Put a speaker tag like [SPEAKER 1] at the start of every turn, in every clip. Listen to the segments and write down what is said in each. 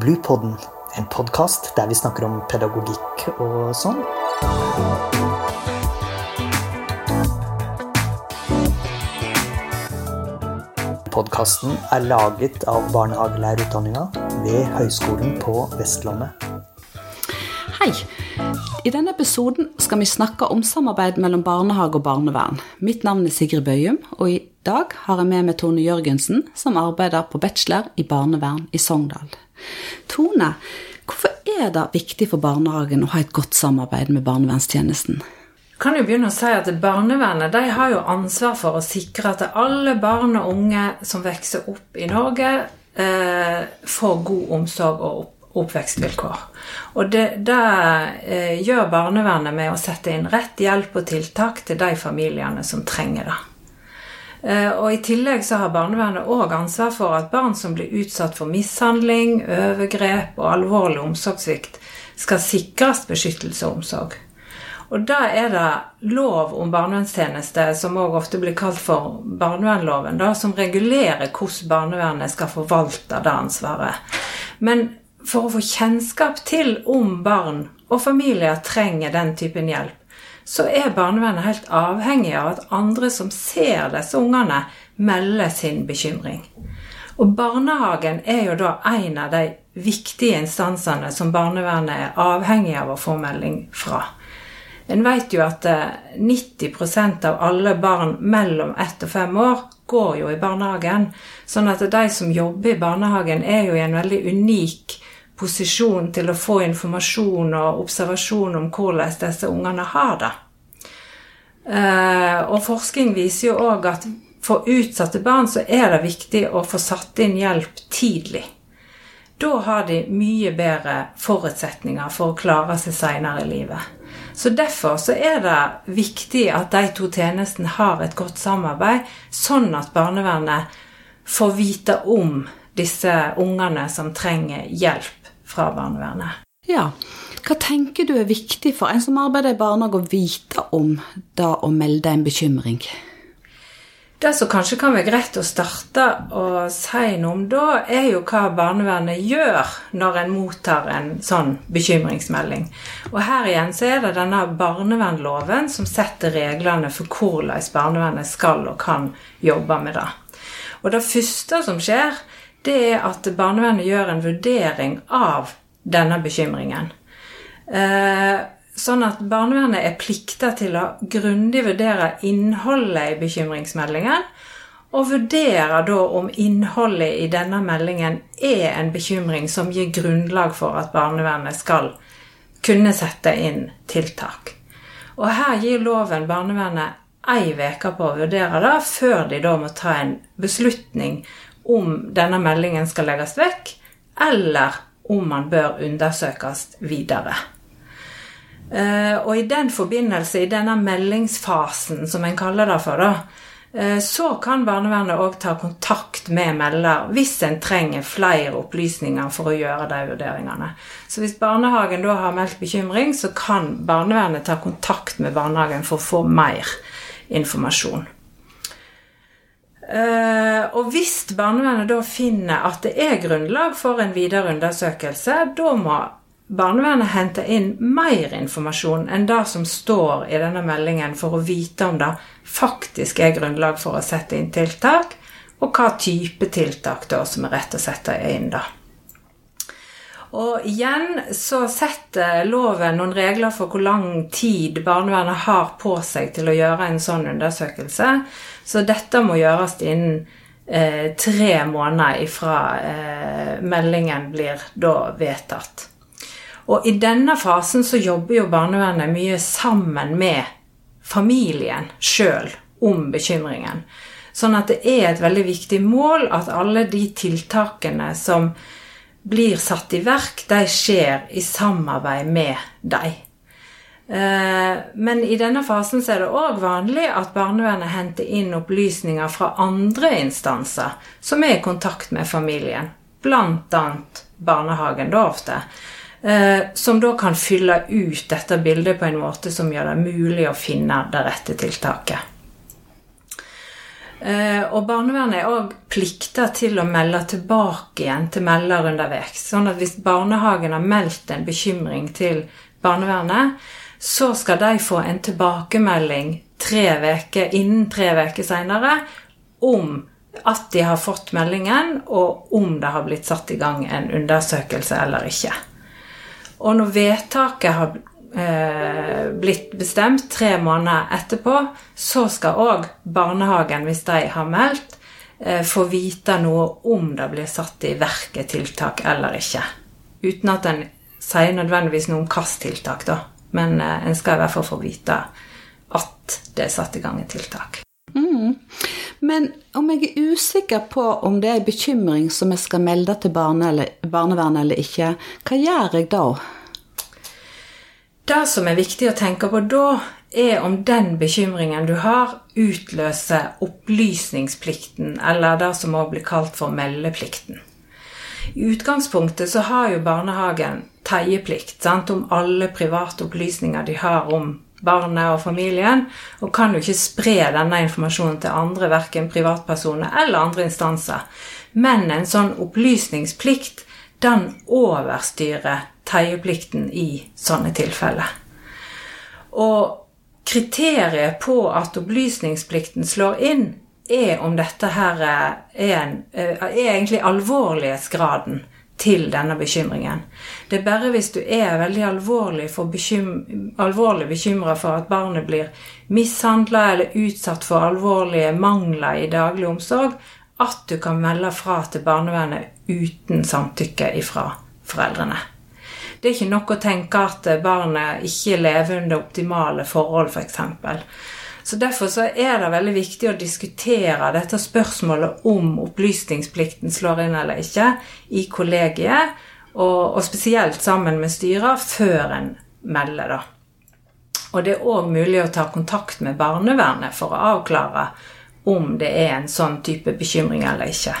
[SPEAKER 1] Bluepodden, en podkast der vi snakker om pedagogikk og sånn. Podkasten er laget av barnehagelærerutdanninga ved Høgskolen på Vestlandet.
[SPEAKER 2] Hei! I denne episoden skal vi snakke om samarbeid mellom barnehage og barnevern. Mitt navn er Sigrid Bøyum, og i dag har jeg med meg Tone Jørgensen, som arbeider på bachelor i barnevern i Sogndal. Tone, hvorfor er det viktig for barnehagen å ha et godt samarbeid med barnevernstjenesten?
[SPEAKER 3] kan jo begynne å si at Barnevernet de har jo ansvar for å sikre at alle barn og unge som vokser opp i Norge, eh, får god omsorg og oppvekstvilkår. Og det, det eh, gjør barnevernet med å sette inn rett hjelp og tiltak til de familiene som trenger det. Eh, og I tillegg så har barnevernet òg ansvar for at barn som blir utsatt for mishandling, overgrep og alvorlig omsorgssvikt, skal sikres beskyttelse og omsorg. Og da er det lov om barnevernstjeneste, som òg ofte blir kalt for barnevernloven, som regulerer hvordan barnevernet skal forvalte det ansvaret. Men for å få kjennskap til om barn og familier trenger den typen hjelp, så er barnevernet helt avhengig av at andre som ser disse ungene, melder sin bekymring. Og barnehagen er jo da en av de viktige instansene som barnevernet er avhengig av å få melding fra. En vet jo at 90 eh, av alle barn mellom ett og fem år går jo i barnehagen. Sånn at de som jobber i barnehagen, er jo i en veldig unik posisjon til å få informasjon og observasjon om hvordan disse ungene har det. Eh, og forskning viser jo òg at for utsatte barn så er det viktig å få satt inn hjelp tidlig. Da har de mye bedre forutsetninger for å klare seg seinere i livet. Så Derfor så er det viktig at de to tjenestene har et godt samarbeid, sånn at barnevernet får vite om disse ungene som trenger hjelp fra barnevernet.
[SPEAKER 2] Ja, hva tenker du er viktig for en som arbeider i barnehage, å vite om da å melde en bekymring?
[SPEAKER 3] Det som kanskje kan være greit å starte å si noe om da, er jo hva barnevernet gjør når en mottar en sånn bekymringsmelding. Og her igjen så er det denne barnevernloven som setter reglene for hvordan barnevernet skal og kan jobbe med det. Og det første som skjer, det er at barnevernet gjør en vurdering av denne bekymringen. Eh, sånn at barnevernet er plikta til å grundig vurdere innholdet i bekymringsmeldingen, og vurdere da om innholdet i denne meldingen er en bekymring som gir grunnlag for at barnevernet skal kunne sette inn tiltak. Og her gir loven barnevernet ei uke på å vurdere det, før de da må ta en beslutning om denne meldingen skal legges vekk, eller om man bør undersøkes videre. Eh, og i den forbindelse, i denne meldingsfasen, som en kaller det for, da, eh, så kan barnevernet òg ta kontakt med melder hvis en trenger flere opplysninger for å gjøre de vurderingene. Så hvis barnehagen da har meldt bekymring, så kan barnevernet ta kontakt med barnehagen for å få mer informasjon. Uh, og hvis barnevernet da finner at det er grunnlag for en videre undersøkelse, da må barnevernet hente inn mer informasjon enn det som står i denne meldingen, for å vite om det faktisk er grunnlag for å sette inn tiltak, og hva type tiltak da som er rett å sette inn. da. Og igjen så setter loven noen regler for hvor lang tid barnevernet har på seg til å gjøre en sånn undersøkelse. Så dette må gjøres innen eh, tre måneder ifra eh, meldingen blir da vedtatt. Og i denne fasen så jobber jo barnevernet mye sammen med familien sjøl om bekymringen. Sånn at det er et veldig viktig mål at alle de tiltakene som blir satt i verk, de skjer i samarbeid med deg. Eh, men i denne fasen så er det òg vanlig at barnevernet henter inn opplysninger fra andre instanser som er i kontakt med familien, bl.a. barnehagen, da ofte. Eh, som da kan fylle ut dette bildet på en måte som gjør det mulig å finne det rette tiltaket. Eh, og barnevernet er òg plikta til å melde tilbake igjen til melder underveis. Sånn at hvis barnehagen har meldt en bekymring til barnevernet, så skal de få en tilbakemelding tre veker, innen tre uker seinere om at de har fått meldingen, og om det har blitt satt i gang en undersøkelse eller ikke. Og når vedtaket har eh, blitt bestemt tre måneder etterpå, så skal òg barnehagen, hvis de har meldt, eh, få vite noe om det blir satt i verk tiltak eller ikke. Uten at en sier nødvendigvis noe om hvilket tiltak, da. Men eh, en skal i hvert fall få vite at det er satt i gang et tiltak.
[SPEAKER 2] Mm. Men om jeg er usikker på om det er en bekymring som jeg skal melde til barne eller, barnevernet eller ikke, hva gjør jeg da?
[SPEAKER 3] Det som er viktig å tenke på da, er om den bekymringen du har, utløser opplysningsplikten, eller det som også blir kalt for meldeplikten. I utgangspunktet så har jo barnehagen teieplikt sant, om alle private opplysninger de har om barnet og familien, og kan jo ikke spre denne informasjonen til andre, verken privatpersoner eller andre instanser. Men en sånn opplysningsplikt, den overstyrer teieplikten i sånne tilfeller. Og kriteriet på at opplysningsplikten slår inn, er om dette her er, en, er egentlig alvorlighetsgraden til denne bekymringen. Det er bare hvis du er veldig alvorlig, bekym alvorlig bekymra for at barnet blir mishandla eller utsatt for alvorlige mangler i daglig omsorg, at du kan melde fra til barnevernet uten samtykke ifra foreldrene. Det er ikke nok å tenke at barnet ikke lever under optimale forhold, f.eks. Så Derfor så er det veldig viktig å diskutere dette spørsmålet om opplysningsplikten slår inn eller ikke, i kollegiet, og, og spesielt sammen med styret, før en melder, da. Og det er òg mulig å ta kontakt med barnevernet for å avklare om det er en sånn type bekymring eller ikke.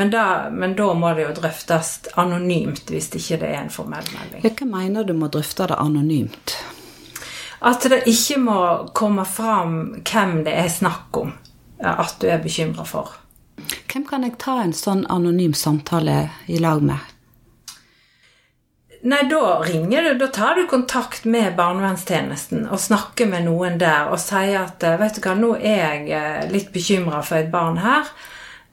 [SPEAKER 3] Men da, men da, må det jo drøftes anonymt hvis ikke det er en formell melding.
[SPEAKER 2] Hva mener du må drøfte det anonymt?
[SPEAKER 3] At det ikke må komme fram hvem det er snakk om at du er bekymra for.
[SPEAKER 2] Hvem kan jeg ta en sånn anonym samtale i lag med?
[SPEAKER 3] Nei, da ringer du. Da tar du kontakt med barnevernstjenesten og snakker med noen der og sier at vet du hva, nå er jeg eh, litt bekymra for et barn her.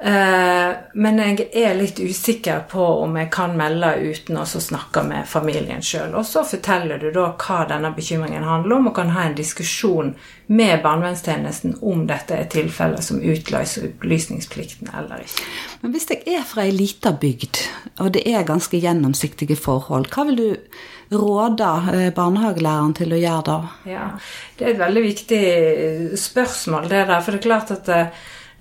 [SPEAKER 3] Eh, men jeg er litt usikker på om jeg kan melde uten å snakke med familien sjøl. Og så forteller du da hva denne bekymringen handler om, og kan ha en diskusjon med barnevernstjenesten om dette er tilfeller som utløser opplysningsplikten eller ikke.
[SPEAKER 2] Men hvis jeg er fra ei lita bygd, og det er ganske gjennomsiktige forhold, hva vil du råde eh, barnehagelæreren til å gjøre da?
[SPEAKER 3] Ja, Det er et veldig viktig spørsmål, det der. For det er klart at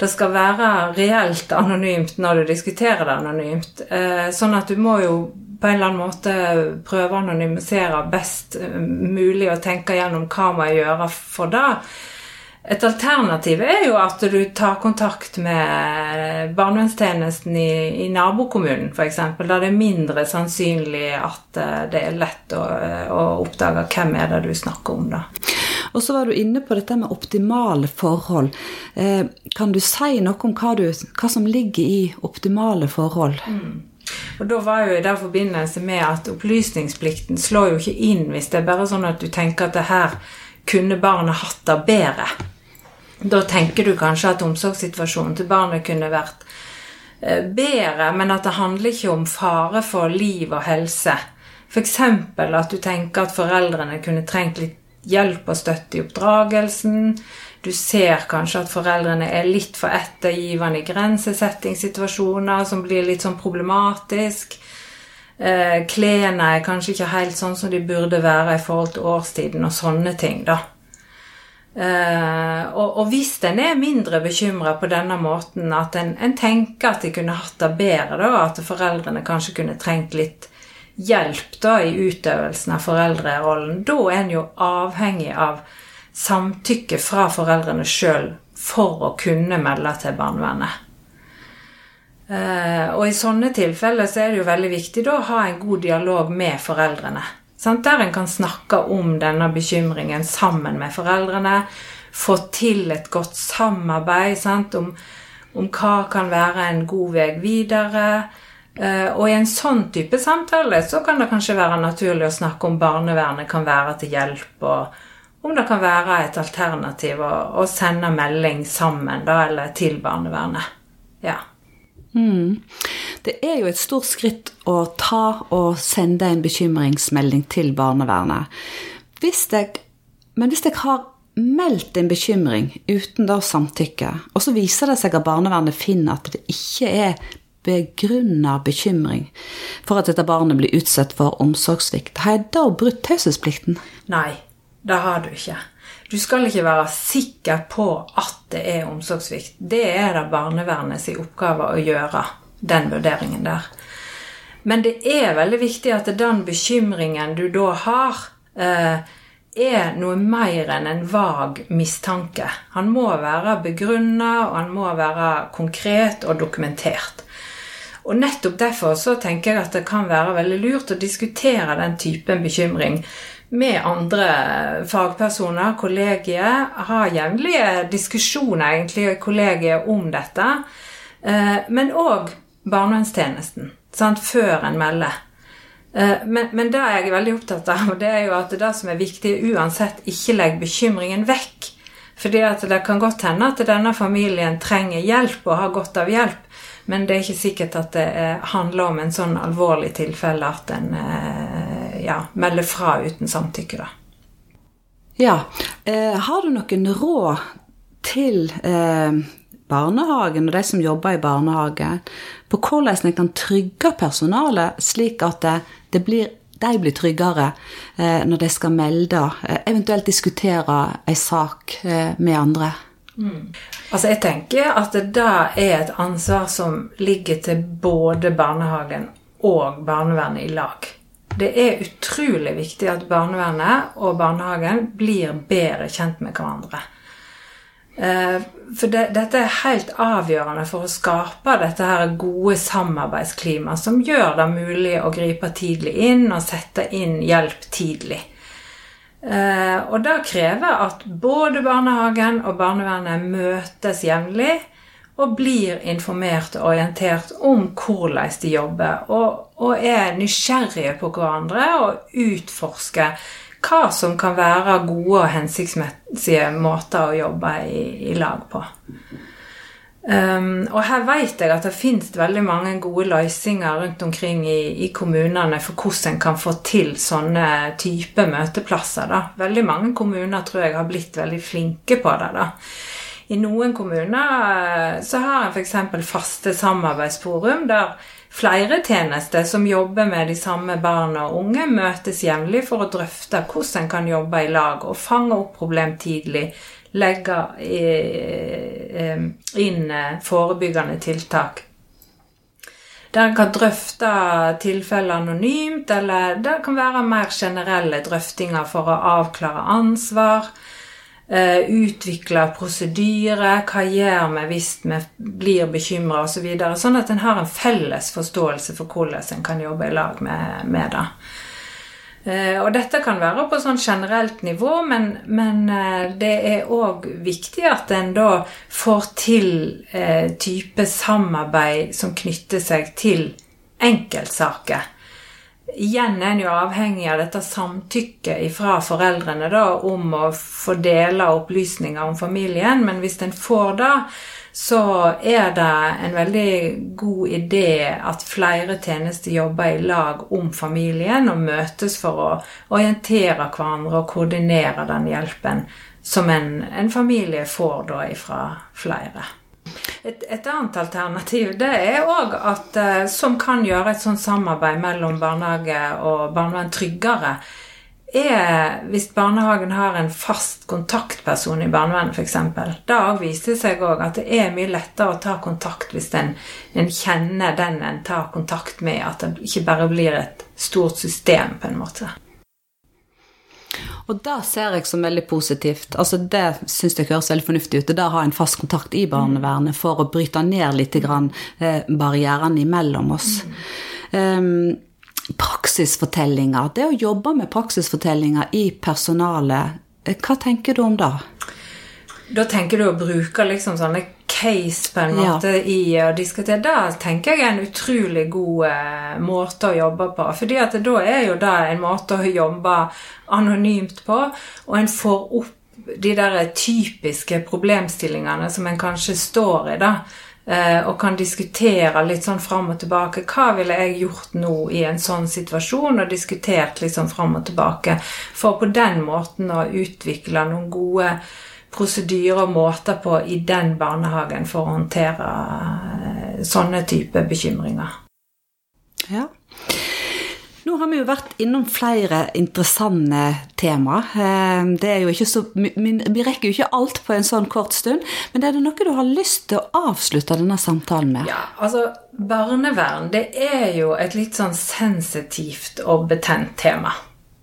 [SPEAKER 3] det skal være reelt anonymt når du diskuterer det anonymt. Eh, sånn at du må jo på en eller annen måte prøve å anonymisere best eh, mulig og tenke gjennom hva må jeg gjøre for det. Et alternativ er jo at du tar kontakt med barnevernstjenesten i, i nabokommunen f.eks., der det er mindre sannsynlig at eh, det er lett å, å oppdage hvem er det du snakker om. da.
[SPEAKER 2] Og så var du inne på dette med optimale forhold. Eh, kan du si noe om hva, du, hva som ligger i optimale forhold?
[SPEAKER 3] Mm. Og da var jo i den forbindelse med at opplysningsplikten slår jo ikke inn hvis det er bare sånn at du tenker at det her kunne barnet hatt det bedre. Da tenker du kanskje at omsorgssituasjonen til barnet kunne vært eh, bedre, men at det handler ikke om fare for liv og helse. F.eks. at du tenker at foreldrene kunne trengt litt hjelp og støtte i oppdragelsen. Du ser kanskje at foreldrene er litt for ettergivende i grensesettingssituasjoner som blir litt sånn problematisk. Eh, klærne er kanskje ikke helt sånn som de burde være i forhold til årstiden og sånne ting, da. Eh, og, og, hvis en er mindre bekymra på denne måten, at en, en, tenker at de kunne hatt det bedre, da, at foreldrene kanskje kunne trengt litt hjelp da i utøvelsen av foreldrerollen, da er en jo avhengig av samtykke fra foreldrene sjøl for å kunne melde til barnevernet. Eh, og i sånne tilfeller så er det jo veldig viktig da å ha en god dialog med foreldrene. Sant? Der en kan snakke om denne bekymringen sammen med foreldrene. få til et godt samarbeid sant? Om, om hva kan være en god vei videre. Eh, og i en sånn type samtale så kan det kanskje være naturlig å snakke om barnevernet kan være til hjelp, og om det kan være et alternativ å, å sende melding sammen, da, eller til barnevernet. Ja.
[SPEAKER 2] Mm. Det er jo et stort skritt å ta og sende en bekymringsmelding til barnevernet. Hvis jeg, men hvis jeg har meldt en bekymring uten da samtykke, og så viser det seg at barnevernet finner at det ikke er begrunna bekymring for at dette barnet blir utsatt for omsorgssvikt, har jeg da brutt taushetsplikten?
[SPEAKER 3] Nei, det har du ikke. Du skal ikke være sikker på at det er omsorgssvikt. Det er det barnevernets oppgave å gjøre, den vurderingen der. Men det er veldig viktig at den bekymringen du da har, eh, er noe mer enn en vag mistanke. Han må være begrunna, og han må være konkret og dokumentert. Og nettopp derfor så tenker jeg at det kan være veldig lurt å diskutere den typen bekymring med andre fagpersoner, kollegiet. Ha jevnlige diskusjoner egentlig i kollegiet om dette. Eh, men òg barnevernstjenesten, før en melder. Eh, men, men, det jeg er veldig opptatt av, og det er jo at det som er viktig uansett, ikke legg bekymringen vekk. Fordi at det kan godt hende at denne familien trenger hjelp og har godt av hjelp. Men det er ikke sikkert at det handler om en sånn alvorlig tilfelle at en eh, ja, melder fra uten samtykke, da.
[SPEAKER 2] Ja. Eh, har du noen råd til eh, barnehagen og de som jobber i barnehagen, på hvordan en kan trygge personalet slik at det, det blir, de blir tryggere eh, når de skal melde, eh, eventuelt diskutere en sak med andre?
[SPEAKER 3] Mm. Altså Jeg tenker at det da er et ansvar som ligger til både barnehagen og barnevernet i lag. Det er utrolig viktig at barnevernet og barnehagen blir bedre kjent med hverandre. Eh, for det, dette er helt avgjørende for å skape dette her gode samarbeidsklimaet som gjør det mulig å gripe tidlig inn og sette inn hjelp tidlig. Eh, og det krever at både barnehagen og barnevernet møtes jevnlig og blir informert og orientert om hvordan de jobber, og, og, er nysgjerrige på hverandre og utforsker hva som kan være gode og hensiktsmessige måter å jobbe i, i lag på. Um, og her vet jeg at det finnes veldig mange gode løsninger rundt omkring i, i kommunene for hvordan en kan få til sånne type møteplasser. Da. Veldig mange kommuner tror jeg har blitt veldig flinke på det. da. I noen kommuner eh, så har en f.eks. faste samarbeidsforum der flere tjenester som jobber med de samme barna og unge, møtes jevnlig for å drøfte hvordan en kan jobbe i lag og fange opp problem tidlig legge inn eh, forebyggende tiltak. Der en kan drøfte tilfeller anonymt, eller det kan være mer generelle drøftinger for å avklare ansvar. Utvikle prosedyrer, hva gjør vi hvis vi blir bekymra osv. Så videre, sånn at en har en felles forståelse for hvordan en kan jobbe i lag med, med det. Eh, og dette kan være på sånn generelt nivå, men, men eh, det er òg viktig at en da får til eh, type samarbeid som knytter seg til enkeltsaker. Igjen er en jo avhengig av dette samtykket fra foreldrene da, om å få dele opplysninger om familien, men hvis en får det, så er det en veldig god idé at flere tjenester jobber i lag om familien og møtes for å orientere hverandre og koordinere den hjelpen som en, en familie får da ifra flere. Et, et, annet alternativ det er òg at eh, som kan gjøre et sånt samarbeid mellom barnehage og barnevern tryggere, er hvis barnehagen har en fast kontaktperson i barnevernet f.eks. Da viser det seg òg at det er mye lettere å ta kontakt hvis en, en, kjenner den en tar kontakt med. At det ikke bare blir et stort system, på en måte.
[SPEAKER 2] Og det ser jeg som veldig positivt. Altså Det syns jeg høres veldig fornuftig ut. Det å ha en fast kontakt i barnevernet for å bryte ned litt grann, eh, barrierene imellom oss. Mm. Um, praksisfortellinger. Det å jobbe med praksisfortellinger i personalet, eh, hva tenker du om det?
[SPEAKER 3] da tenker du å bruke liksom sånne case på en
[SPEAKER 2] Ja.
[SPEAKER 3] måte i å diskutere. Da tenker jeg er en utrolig god eh, måte å jobbe på. fordi at da er jo det en måte å jobbe anonymt på, og en får opp de der typiske problemstillingene som en kanskje står i, da. Eh, Og kan diskutere litt sånn fram og tilbake. Hva ville jeg gjort nå i en sånn situasjon? Og diskutert litt sånn fram og tilbake. For på den måten å utvikle noen gode prosedyrer og måter på i den barnehagen for å håndtere eh, sånne type bekymringer.
[SPEAKER 2] Ja. Nå har vi jo vært innom flere interessante tema. Eh, Det er jo ikke så, vi, rekker jo ikke alt på en sånn kort stund, men er det noe du har lyst til å avslutte denne samtalen med?
[SPEAKER 3] Ja, altså Barnevern det er jo et litt sånn sensitivt og betent tema.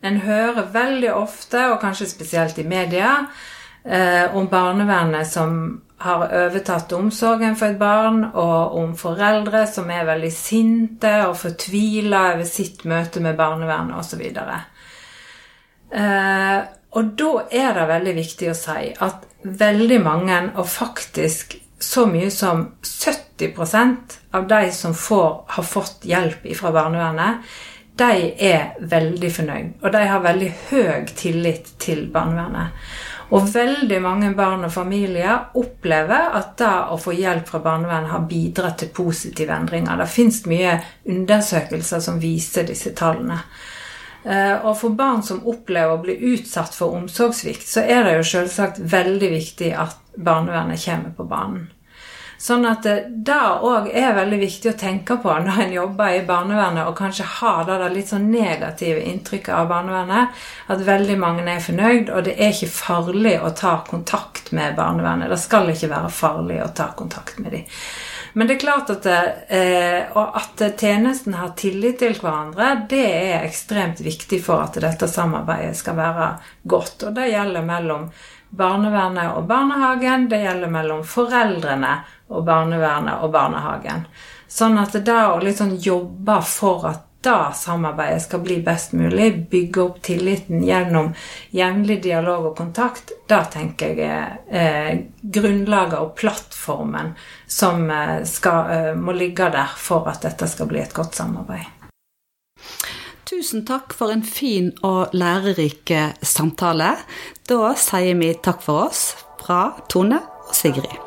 [SPEAKER 3] En hører veldig ofte, og kanskje spesielt i media, eh, om barnevernet som har overtatt omsorgen for et barn, og om foreldre som er veldig sinte og fortvila over sitt møte med barnevernet osv. Eh, og da er det veldig viktig å si at veldig mange, og faktisk så mye som 70% av de som får, har fått hjelp fra barnevernet, de er veldig fornøyd. Og de har veldig høy tillit til barnevernet. Og veldig mange barn og familier opplever at det å få hjelp fra barnevernet har bidratt til positive endringer. Det fins mye undersøkelser som viser disse tallene. Eh, Og for barn som opplever å bli utsatt for omsorgssvikt, så er det jo selvsagt veldig viktig at barnevernet kommer på banen. Sånn at eh, det òg er veldig viktig å tenke på når en jobber i barnevernet og kanskje har det der litt sånn negative inntrykket av barnevernet. At veldig mange er fornøyd, og det er ikke farlig å ta kontakt med barnevernet. Det skal ikke være farlig å ta kontakt med dem. Men det er klart at, eh, at tjenesten har tillit til hverandre, det er ekstremt viktig for at dette samarbeidet skal være godt. Og det gjelder mellom barnevernet og barnehagen, det gjelder mellom foreldrene og barnevernet og barnehagen. Sånn at det å liksom jobbe for at da samarbeidet skal bli best mulig, bygge opp tilliten gjennom jevnlig dialog og kontakt, da tenker jeg er eh, grunnlaget og plattformen som eh, skal, eh, må ligge der for at dette skal bli et godt samarbeid.
[SPEAKER 2] Tusen takk for en fin og lærerik eh, samtale. Da sier vi takk for oss fra Tone og Sigrid.